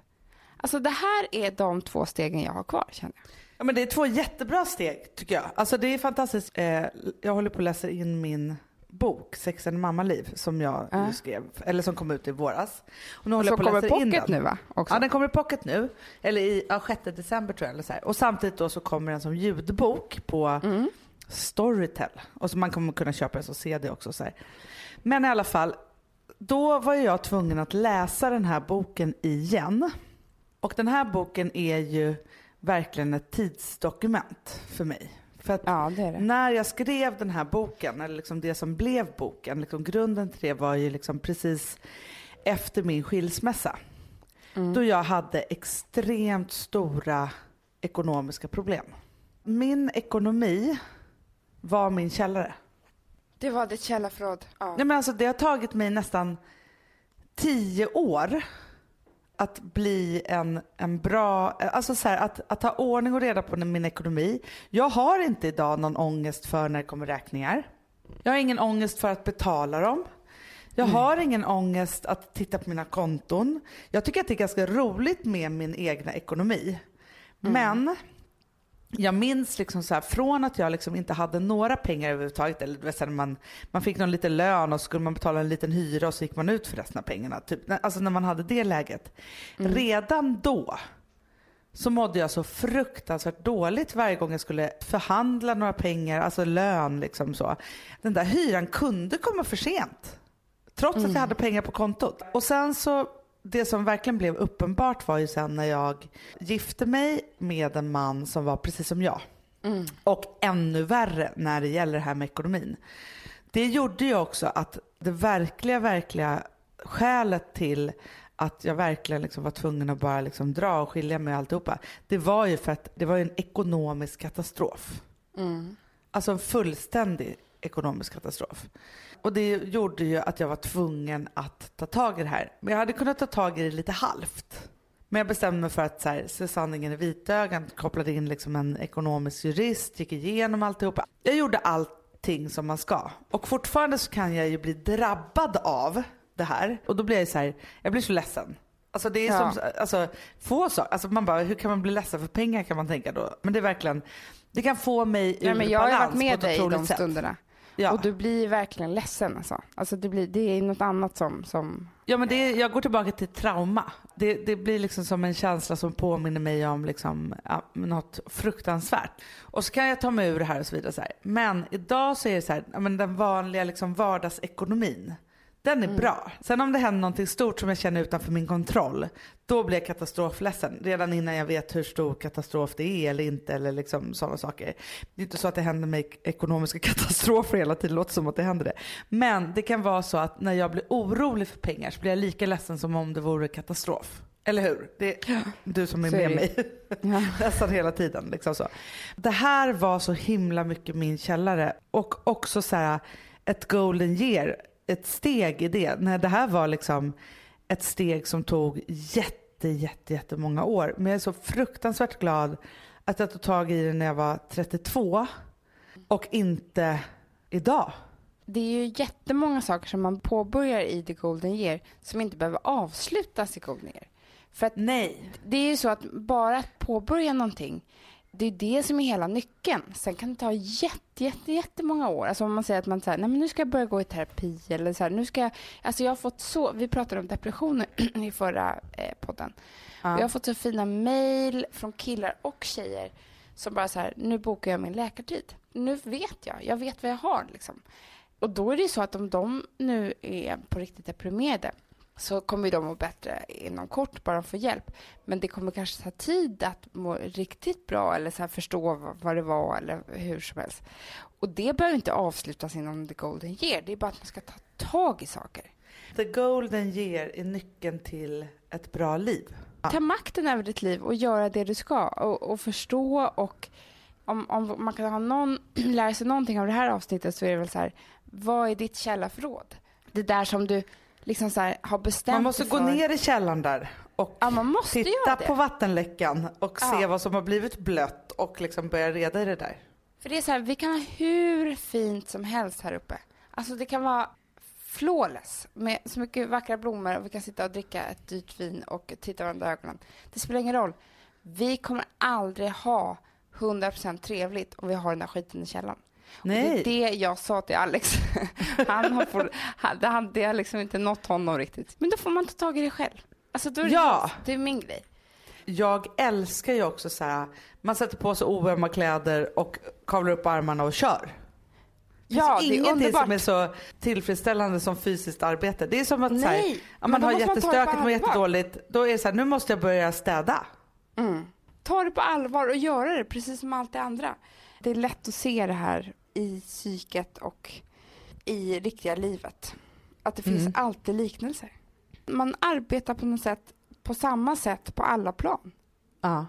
Alltså det här är de två stegen jag har kvar känner jag. Ja, men det är två jättebra steg tycker jag. Alltså det är fantastiskt. Eh, jag håller på att läsa in min bok Sex and mammaliv som jag Ja. ju skrev, eller som kom ut i våras. Och nu håller så jag på kommer läsa in pocket den. nu va? Också. Ja, den kommer i pocket nu. Eller i ja, 6 december tror jag. Eller så här. Och samtidigt då så kommer den som ljudbok på Mm. Storytel. Och så man kommer kunna köpa den som CD också. Så här. Men i alla fall, då var jag tvungen att läsa den här boken igen. Och den här boken är ju verkligen ett tidsdokument för mig. För att Ja det det. när jag skrev den här boken, eller liksom det som blev boken, liksom grunden till det var ju liksom precis efter min skilsmässa. Mm. Då jag hade extremt stora ekonomiska problem. Min ekonomi var min källare. Det var ditt källarförråd. Ja. Nej, men alltså, det har tagit mig nästan tio år att bli en, en bra, alltså så här, att, att ha ordning och reda på min ekonomi. Jag har inte idag någon ångest för när det kommer räkningar. Jag har ingen ångest för att betala dem. Jag har ingen ångest att titta på mina konton. Jag tycker att det är ganska roligt med min egna ekonomi. Men jag minns liksom så här, från att jag liksom inte hade några pengar överhuvudtaget, eller man, man fick någon liten lön och så skulle man betala en liten hyra och så gick man ut för resten av pengarna. Typ, alltså när man hade det läget. Redan då så mådde jag så fruktansvärt dåligt varje gång jag skulle förhandla några pengar, alltså lön liksom så. Den där hyran kunde komma för sent. Trots att jag hade pengar på kontot. Och sen så, det som verkligen blev uppenbart var ju sen när jag gifte mig med en man som var precis som jag. Och ännu värre när det gäller det här med ekonomin. Det gjorde ju också att det verkliga, verkliga skälet till att jag verkligen liksom var tvungen att bara liksom dra och skilja mig och alltihopa. Det var ju för att det var en ekonomisk katastrof. Alltså en fullständig ekonomisk katastrof. Och det gjorde ju att jag var tvungen att ta tag i det här. Men jag hade kunnat ta tag i det lite halvt. Men jag bestämde mig för att så här, se sanningen i vitögat, kopplade in liksom en ekonomisk jurist, gick igenom alltihopa. Jag gjorde allting som man ska. Och fortfarande så kan jag ju bli drabbad av det här. Och då blir jag så här, jag blir så ledsen. Alltså det är Ja. som, alltså få saker, alltså man bara, hur kan man bli ledsen för pengar kan man tänka då. Men det är verkligen, det kan få mig ur Nej, men jag har varit med dig i de sätt. Ja. Och du blir verkligen ledsen alltså. alltså det, blir, det är något annat som, som Ja men det, är- jag går tillbaka till trauma. Det, det blir liksom som en känsla som påminner mig om liksom, ja, något fruktansvärt. Och så kan jag ta mig ur det här och så vidare. Så här. Men idag så är det så här, ja, men den vanliga liksom vardagsekonomin. Den är bra. Sen om det händer någonting stort som jag känner utanför min kontroll, då blir jag katastrofledsen. Redan innan jag vet hur stor katastrof det är eller inte eller liksom sådana saker. Det är inte så att det händer mig ekonomiska katastrofer hela tiden, det låter som att det händer det. Men det kan vara så att när jag blir orolig för pengar så blir jag lika ledsen som om det vore katastrof. Eller hur? Det är du som är med mig nästan hela tiden. Liksom så. Det här var så himla mycket min källare och också så här ett golden year, ett steg i det. När det här var liksom ett steg som tog jätte, jätte, jättemånga år. Men jag är så fruktansvärt glad att jag tog tag i det när jag var 32 och inte idag. Det är ju jättemånga saker som man påbörjar i The Golden Year som inte behöver avslutas i Golden Year. För att Nej. det är ju så att bara att påbörja någonting, det är det som är hela nyckeln. Sen kan det ta jätte, jätte, jättemånga år. Alltså om man säger att man säger, nej men nu ska jag börja gå i terapi eller så här, nu ska jag, alltså jag har fått så, vi pratade om depressioner i förra eh, podden. Och jag har fått så fina mejl från killar och tjejer som bara så här, nu bokar jag min läkartid. Nu vet jag, jag vet vad jag har liksom. Och då är det ju så att om de nu är på riktigt deprimerade så kommer de må bättre inom kort bara de får hjälp. Men det kommer kanske ta tid att må riktigt bra eller så förstå vad, vad det var eller hur som helst. Och det behöver inte avslutas inom the golden year. Det är bara att man ska ta tag i saker. The golden year är nyckeln till ett bra liv. Ta makten över ditt liv och göra det du ska och, och förstå och om, om man kan ha någon, lära sig någonting av det här avsnittet så är det väl så här, vad är ditt källarförråd? Det där som du liksom så här, har bestämt Man måste dig gå för. ner i källaren där och Ja, man måste titta på vattenläckan och Ja. se vad som har blivit blött och liksom börja reda i det där. För det är så här, vi kan ha hur fint som helst här uppe. Alltså det kan vara flawless med så mycket vackra blommor och vi kan sitta och dricka ett dyrt vin och titta varandra i ögonen. Det spelar ingen roll. Vi kommer aldrig ha 100% trevligt om vi har den där skiten i källaren. Och Det Nej. är det jag sa till Alex. Han har for, han, det, han, det har liksom inte nått honom riktigt. Men då får man ta tag i det själv. Alltså då är det, Ja. det är min grej. Jag älskar ju också så här, man sätter på sig oömma kläder och kavlar upp armarna och kör. Ja, finns det är underbart. som är så tillfredsställande som fysiskt arbete. Det är som att så här, Nej, men man har man på jättestökigt allvar. jättedåligt, då är det så här, nu måste jag börja städa. Mm. Ta det på allvar och göra det precis som allt det andra. Det är lätt att se det här i psyket och i riktiga livet. Att det finns Mm. alltid liknelser. Man arbetar på något sätt på samma sätt på alla plan. Ja.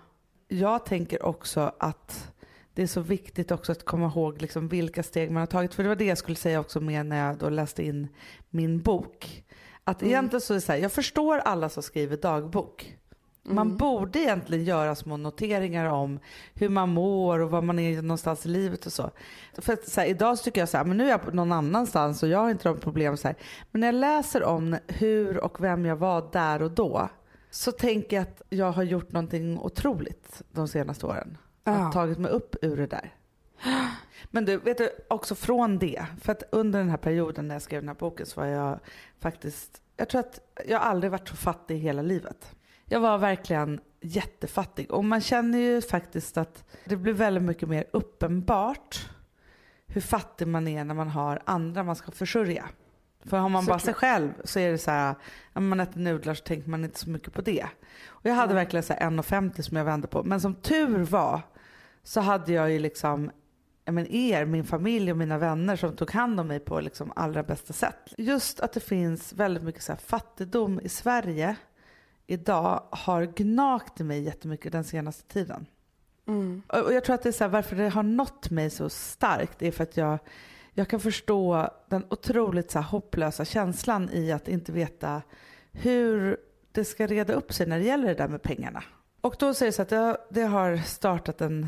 Jag tänker också att det är så viktigt också att komma ihåg liksom vilka steg man har tagit. För det var det jag skulle säga också med när jag då läste in min bok. Att Mm. egentligen så är det så här, jag förstår alla som skriver dagbok. Man Mm. borde egentligen göra små noteringar om hur man mår och var man är någonstans i livet och så. För att, så här, idag så tycker jag så här, men nu är jag någon annanstans och jag har inte de problem så här. Men när jag läser om hur och vem jag var där och då så tänker jag att jag har gjort någonting otroligt de senaste åren. Ja. Att tagit mig upp ur det där. Men du, vet du, också från det. För att under den här perioden när jag skrev den här boken så var jag faktiskt, jag tror att jag aldrig varit så fattig i hela livet. Jag var verkligen jättefattig och man känner ju faktiskt att det blir väldigt mycket mer uppenbart hur fattig man är när man har andra man ska försörja. För har man bara sig Såklart. själv så är det så här, när man äter nudlar så tänker man inte så mycket på det. Och jag hade Nej. verkligen så här 1,50 som jag vände på. Men som tur var så hade jag ju liksom men er, min familj och mina vänner som tog hand om mig på liksom allra bästa sätt. Just att det finns väldigt mycket så fattigdom i Sverige idag har gnagt i mig jättemycket den senaste tiden. Mm. Och jag tror att det är så här, varför det har nått mig så starkt är för att jag, jag kan förstå den otroligt så här hopplösa känslan i att inte veta hur det ska reda upp sig när det gäller det där med pengarna. Och då säger det så att det, det har startat en,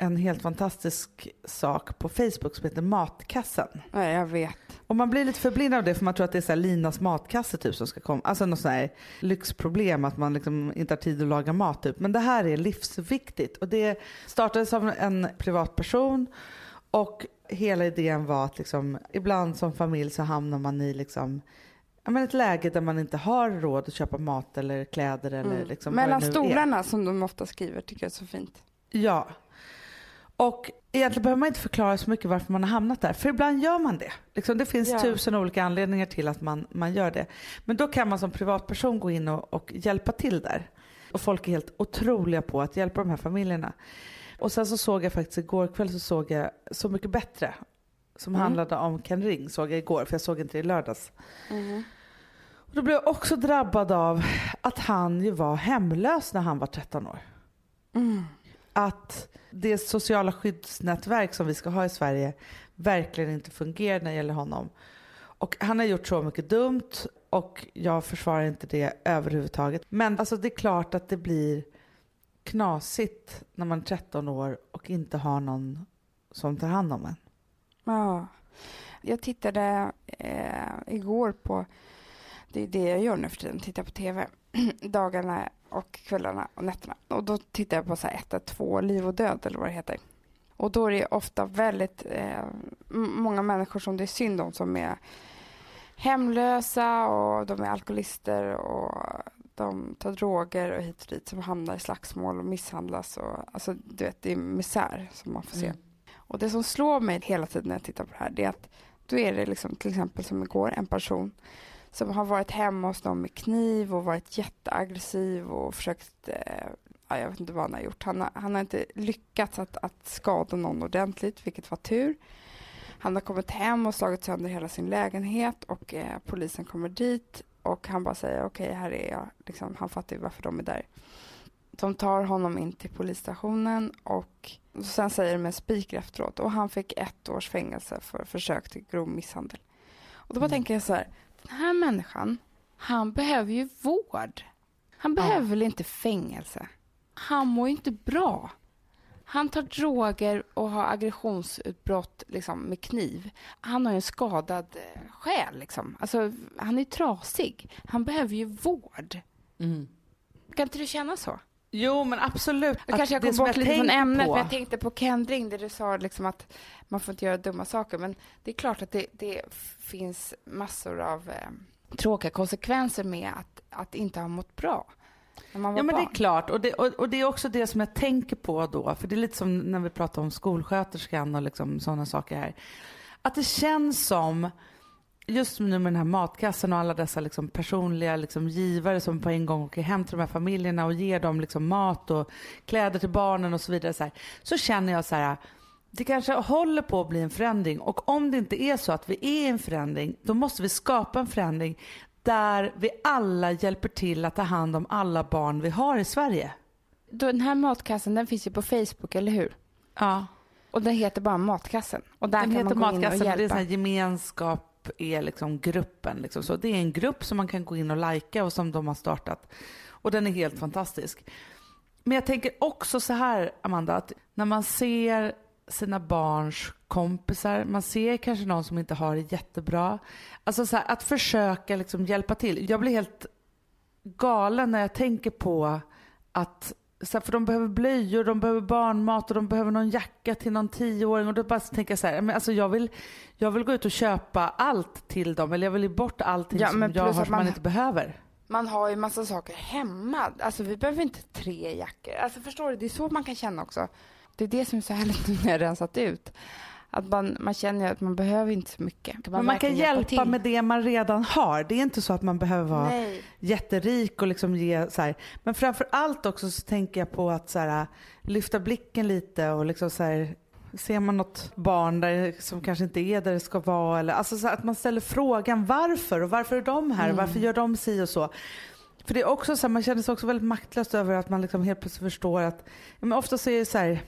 en helt fantastisk sak på Facebook som heter Matkassen. Ja, jag vet. Och man blir lite förblindad av det för man tror att det är så Linas matkasse typ som ska komma. Alltså något sånt här lyxproblem att man liksom inte har tid att laga mat typ. Men det här är livsviktigt. Och det startades av en privatperson och hela idén var att liksom, ibland som familj så hamnar man i liksom, ja, men ett läge där man inte har råd att köpa mat eller kläder eller Mm. liksom Mellan nu är. stolarna som de ofta skriver tycker jag är så fint. Ja. Och egentligen behöver man inte förklara så mycket varför man har hamnat där. För ibland gör man det. Liksom, det finns Ja. tusen olika anledningar till att man, man gör det. Men då kan man som privatperson gå in och, och hjälpa till där. Och folk är helt otroliga på att hjälpa de här familjerna. Och sen så såg jag faktiskt igår kväll så såg jag Så mycket bättre. Som Mm. handlade om Ken Ring såg jag igår för jag såg inte det i lördags. Mm. Och då blev jag också drabbad av att han ju var hemlös när han var 13 år Mm att det sociala skyddsnätverk som vi ska ha i Sverige verkligen inte fungerar när det gäller honom. Och han har gjort så mycket dumt och jag försvarar inte det överhuvudtaget. Men alltså det är klart att det blir knasigt när man är 13 år och inte har någon som tar hand om en. Ja. Jag tittade eh, igår på, det är det jag gör nu för tiden, tittar på tv dagarna och kvällarna och nätterna. Och då tittar jag på så här 112, Liv och död eller vad det heter. Och då är det ofta väldigt eh, många människor som det är synd om som är hemlösa och de är alkoholister och de tar droger och hit och dit som hamnar i slagsmål och misshandlas. Och, alltså, du vet, det är misär som man får se. Mm. Och det som slår mig hela tiden när jag tittar på det här det är att då är det liksom till exempel som igår en person som har varit hemma hos någon med kniv och varit jätteaggressiv och försökt, eh, ja, jag vet inte vad han har gjort. Han har, han har inte lyckats att, att skada någon ordentligt, vilket var tur. Han har kommit hem och slagit sönder hela sin lägenhet och eh, polisen kommer dit och han bara säger okej, här är jag. Liksom, han fattar ju varför de är där. De tar honom in till polisstationen och sen säger de en spiker efteråt och han fick ett års fängelse för försök till grov misshandel. Och då bara Mm. tänker jag så här, den här människan, han behöver ju vård. Han behöver väl inte fängelse? Han mår ju inte bra. Han tar droger och har aggressionsutbrott liksom, med kniv. Han har ju en skadad eh, själ. Liksom. Alltså, han är trasig. Han behöver ju vård. Mm. Kan inte du känna så? Jo men absolut. Jag kanske jag kom bort lite från ämnet, på- för jag tänkte på Kendring där du sa liksom att man får inte göra dumma saker. Men det är klart att det, det finns massor av eh, tråkiga konsekvenser med att, att inte ha mått bra Ja men det är klart och det, och, och det är också det som jag tänker på då. För det är lite som när vi pratar om skolsköterskan och liksom sådana saker här. Att det känns som, just nu med den här matkassen och alla dessa liksom personliga liksom givare som på en gång åker hem till de här familjerna och ger dem liksom mat och kläder till barnen och så vidare. Så, här, så känner jag så här, det kanske håller på att bli en förändring och om det inte är så att vi är en förändring då måste vi skapa en förändring där vi alla hjälper till att ta hand om alla barn vi har i Sverige. Den här matkassen den finns ju på Facebook, eller hur? Ja. Och den heter bara Matkassen. Och där Den kan heter man gå in och Matkassen, det är hjälpa. sån grupp är liksom gruppen. Liksom. Så det är en grupp som man kan gå in och lajka och som de har startat. Och den är helt fantastisk. Men jag tänker också så här, Amanda, att när man ser sina barns kompisar, man ser kanske någon som inte har det jättebra. Alltså så här, att försöka liksom hjälpa till. Jag blir helt galen när jag tänker på att så här, för de behöver blöjor, de behöver barnmat och de behöver någon jacka till någon tioåring. Och då bara tänker jag så här, men alltså jag vill, jag vill gå ut och köpa allt till dem. Eller jag vill ge bort allting Ja, som jag har som man man- inte behöver. Man har ju massa saker hemma. Alltså vi behöver inte tre jackor. Alltså förstår du, det är så man kan känna också. Det är det som är så härligt när jag rensat ut. Att man, man känner att man behöver inte så mycket. Men man kan hjälpa till? med det man redan har. Det är inte så att man behöver vara Nej. jätterik och liksom ge så här. Men framför allt också så tänker jag på att så här, lyfta blicken lite och liksom så här, ser man något barn där som kanske inte är där det ska vara eller alltså så här, att man ställer frågan varför och varför är de här och varför gör de si och så. För det är också så man känner sig också väldigt maktlös över att man liksom helt plötsligt förstår att men ofta så är det så här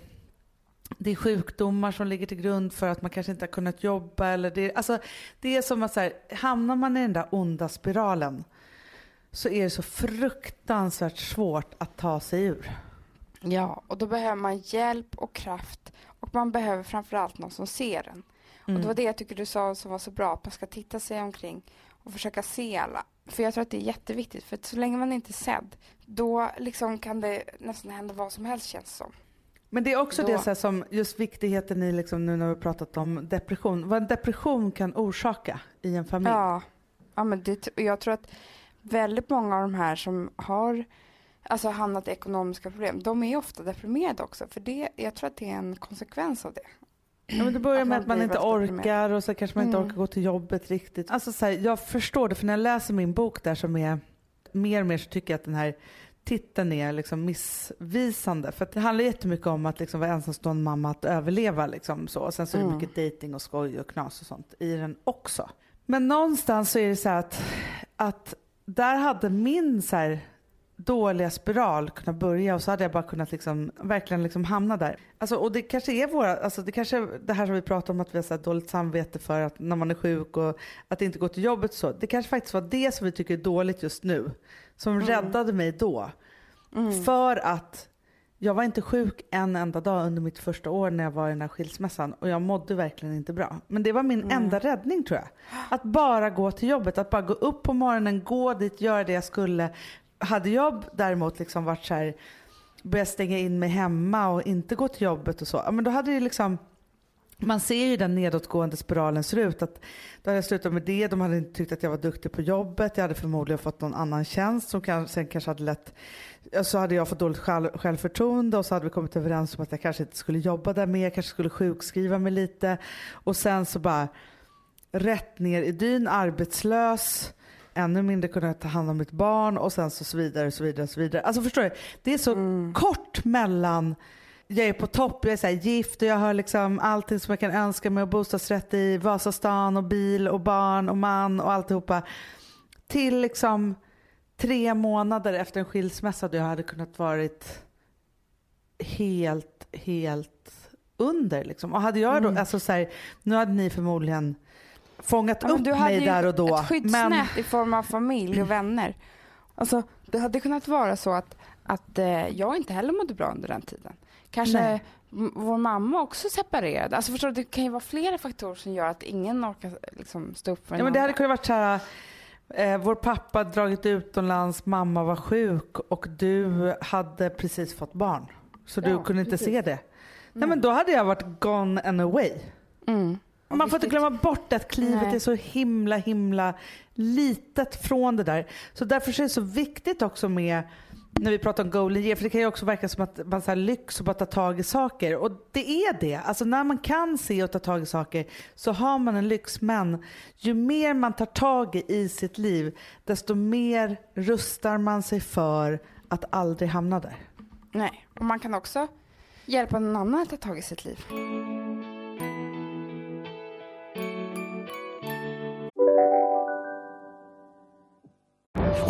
det är sjukdomar som ligger till grund för att man kanske inte har kunnat jobba. Eller det, alltså, det är som att så här, hamnar man i den där onda spiralen så är det så fruktansvärt svårt att ta sig ur. Ja, och då behöver man hjälp och kraft. Och man behöver framförallt någon som ser en. Och det var det jag tycker du sa som var så bra, att man ska titta sig omkring och försöka se alla. För jag tror att det är jätteviktigt, för så länge man inte är sedd, då liksom kan det nästan hända vad som helst känns som. Men det är också Då- det så här, som just viktigheten i liksom, nu när vi pratat om depression. Vad en depression kan orsaka i en familj. Ja, ja men det, jag tror att väldigt många av de här som har alltså, hamnat i ekonomiska problem, de är ofta deprimerade också. För det, jag tror att det är en konsekvens av det. Ja, men det börjar med att man inte orkar och så kanske man inte Mm. orkar gå till jobbet riktigt. Alltså så här, jag förstår det för när jag läser min bok där som är mer och mer så tycker jag att den här titeln är liksom missvisande. För det handlar jättemycket om att liksom vara ensamstående mamma, att överleva liksom så. Och sen så är det Mm. mycket dating och skoj och knas och sånt i den också. Men någonstans så är det så att, att där hade min så här dåliga spiral kunnat börja och så hade jag bara kunnat liksom, verkligen liksom hamna där. Alltså, och det kanske är våra, alltså det kanske det här som vi pratar om att vi har så dåligt samvete för att när man är sjuk och att inte gå till jobbet så. Det kanske faktiskt var det som vi tycker är dåligt just nu. Som räddade mig då. För att jag var inte sjuk en enda dag under mitt första år när jag var i den här skilsmässan och jag mådde verkligen inte bra. Men det var min enda räddning tror jag. Att bara gå till jobbet, att bara gå upp på morgonen, gå dit, göra det jag skulle. Hade jag däremot liksom varit så här, börjat stänga in mig hemma och inte gå till jobbet och så, men då hade det liksom man ser ju den nedåtgående spiralen ser ut. Att då hade jag slutat med det, de hade inte tyckt att jag var duktig på jobbet, jag hade förmodligen fått någon annan tjänst som kan, sen kanske hade lett, så hade jag fått dåligt själv, självförtroende och så hade vi kommit överens om att jag kanske inte skulle jobba där mer, jag kanske skulle sjukskriva mig lite och sen så bara rätt ner i dyn, arbetslös, ännu mindre kunna ta hand om mitt barn och sen så, så vidare så vidare så vidare. Alltså förstår du? Det är så kort mellan jag är på topp, jag är så gift och jag har liksom allting som jag kan önska mig och bostadsrätt i Vasastan och bil och barn och man och alltihopa. Till liksom tre månader efter en skilsmässa då jag hade kunnat varit helt, helt under liksom. Och hade jag då, alltså så här, nu hade ni förmodligen fångat Ja, men upp du hade mig där och då. ett skyddsnät i form av familj och vänner. Alltså, det hade kunnat vara så att, att eh, jag inte heller mådde bra under den tiden. Kanske Nej. vår mamma också separerade. Alltså förstår du, det kan ju vara flera faktorer som gör att ingen orkar liksom, stå upp för Ja, men det hade kunnat varit så här, eh, vår pappa dragit utomlands, mamma var sjuk och du hade precis fått barn. Så du Ja, kunde inte precis. se det. Nej men då hade jag varit gone and away. Mm. Man får inte glömma bort att klivet Nej. är så himla himla litet från det där. Så därför är det så viktigt också med när vi pratar om golden year, för det kan ju också verka som att man har lyx och bara ta tag i saker. Och det är det. Alltså när man kan se och ta tag i saker så har man en lyx. Men ju mer man tar tag i i sitt liv, desto mer rustar man sig för att aldrig hamna där. Nej, och man kan också hjälpa någon annan att ta tag i sitt liv.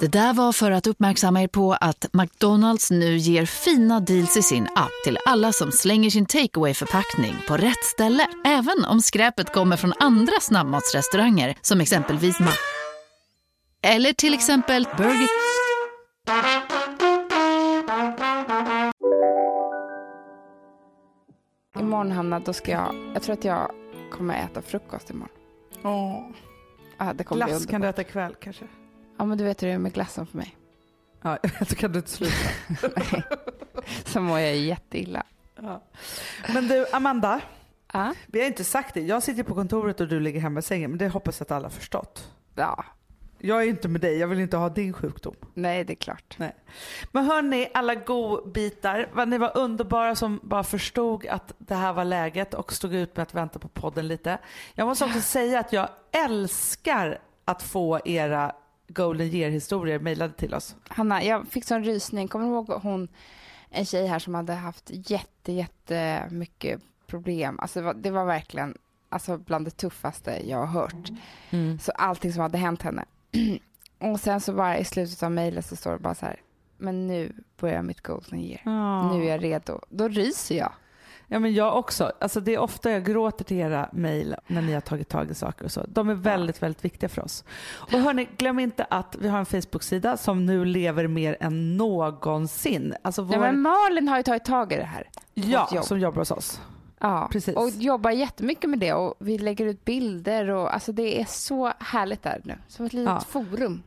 Det där var för att uppmärksamma er på att McDonalds nu ger fina deals i sin app till alla som slänger sin takeaway förpackning på rätt ställe. Även om skräpet kommer från andra snabbmatsrestauranger som exempelvis Ma... Eller till exempel Burger... Imorgon Hanna, då ska jag, jag tror att jag kommer äta frukost imorgon. Åh. Kommer bli Glass kan du äta ikväll kanske? Ja, men du vet hur det är med glassen för mig. Ja, då kan du inte sluta. Så mår jag jätteilla. Ja. Men du, Amanda. Ja. Vi har inte sagt det. Jag sitter på kontoret och du ligger hemma i sängen. Men det hoppas jag att alla har förstått. ja, Jag är inte med dig. Jag vill inte ha din sjukdom. nej det är klart. Men hörni, alla godbitar. Vad ni var underbara som bara förstod att det här var läget och stod ut med att vänta på podden lite. Jag måste också säga att jag älskar att få era Golden Year-historier mejlade till oss. Hanna, jag fick sån rysning. Kommer du ihåg hon, en tjej här som hade haft jätte, jätte mycket problem. Alltså det var, det var verkligen alltså bland det tuffaste jag har hört. Så allting som hade hänt henne. Och sen så bara i slutet av mejlet så står det bara så här, men nu börjar mitt golden year. Nu är jag redo. Då ryser jag. Ja men jag också. Alltså det är ofta jag gråter till era mejl när ni har tagit tag i saker och så. De är väldigt, väldigt viktiga för oss. Och hörni, glöm inte att vi har en Facebook-sida som nu lever mer än någonsin. Alltså vår... Ja, men Malin har ju tagit tag i det här. ja, jobb. som jobbar hos oss. Ja, Precis. och jobbar jättemycket med det och vi lägger ut bilder och alltså det är så härligt där nu. Som ett litet Ja. forum.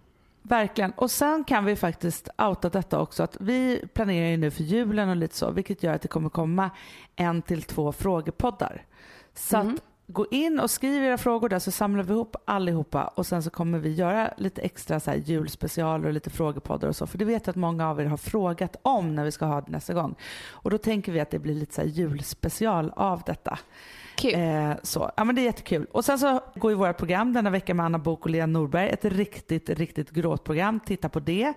Verkligen. Och sen kan vi faktiskt outa detta också att vi planerar ju nu för julen och lite så, vilket gör att det kommer komma en till två frågepoddar. Så Mhm. att gå in och skriv era frågor där så samlar vi ihop allihopa och sen så kommer vi göra lite extra så här julspecialer och lite frågepoddar och så. För det vet jag att många av er har frågat om när vi ska ha det nästa gång. Och då tänker vi att det blir lite så här julspecial av detta. Kul. Eh, så. Ja, men det är jättekul. Och sen så går ju våra program denna vecka med Anna Bok och Lea Norberg. Ett riktigt, riktigt gråtprogram. Titta på det.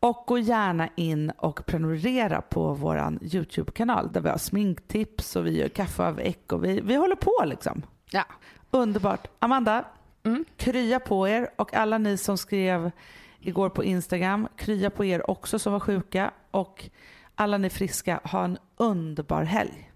Och gå gärna in och prenumerera på vår YouTube-kanal där vi har sminktips och vi gör kaffe av äck och vi, vi håller på liksom. Ja. Underbart. Amanda, Mm. krya på er och alla ni som skrev igår på Instagram, krya på er också som var sjuka och alla ni friska, ha en underbar helg.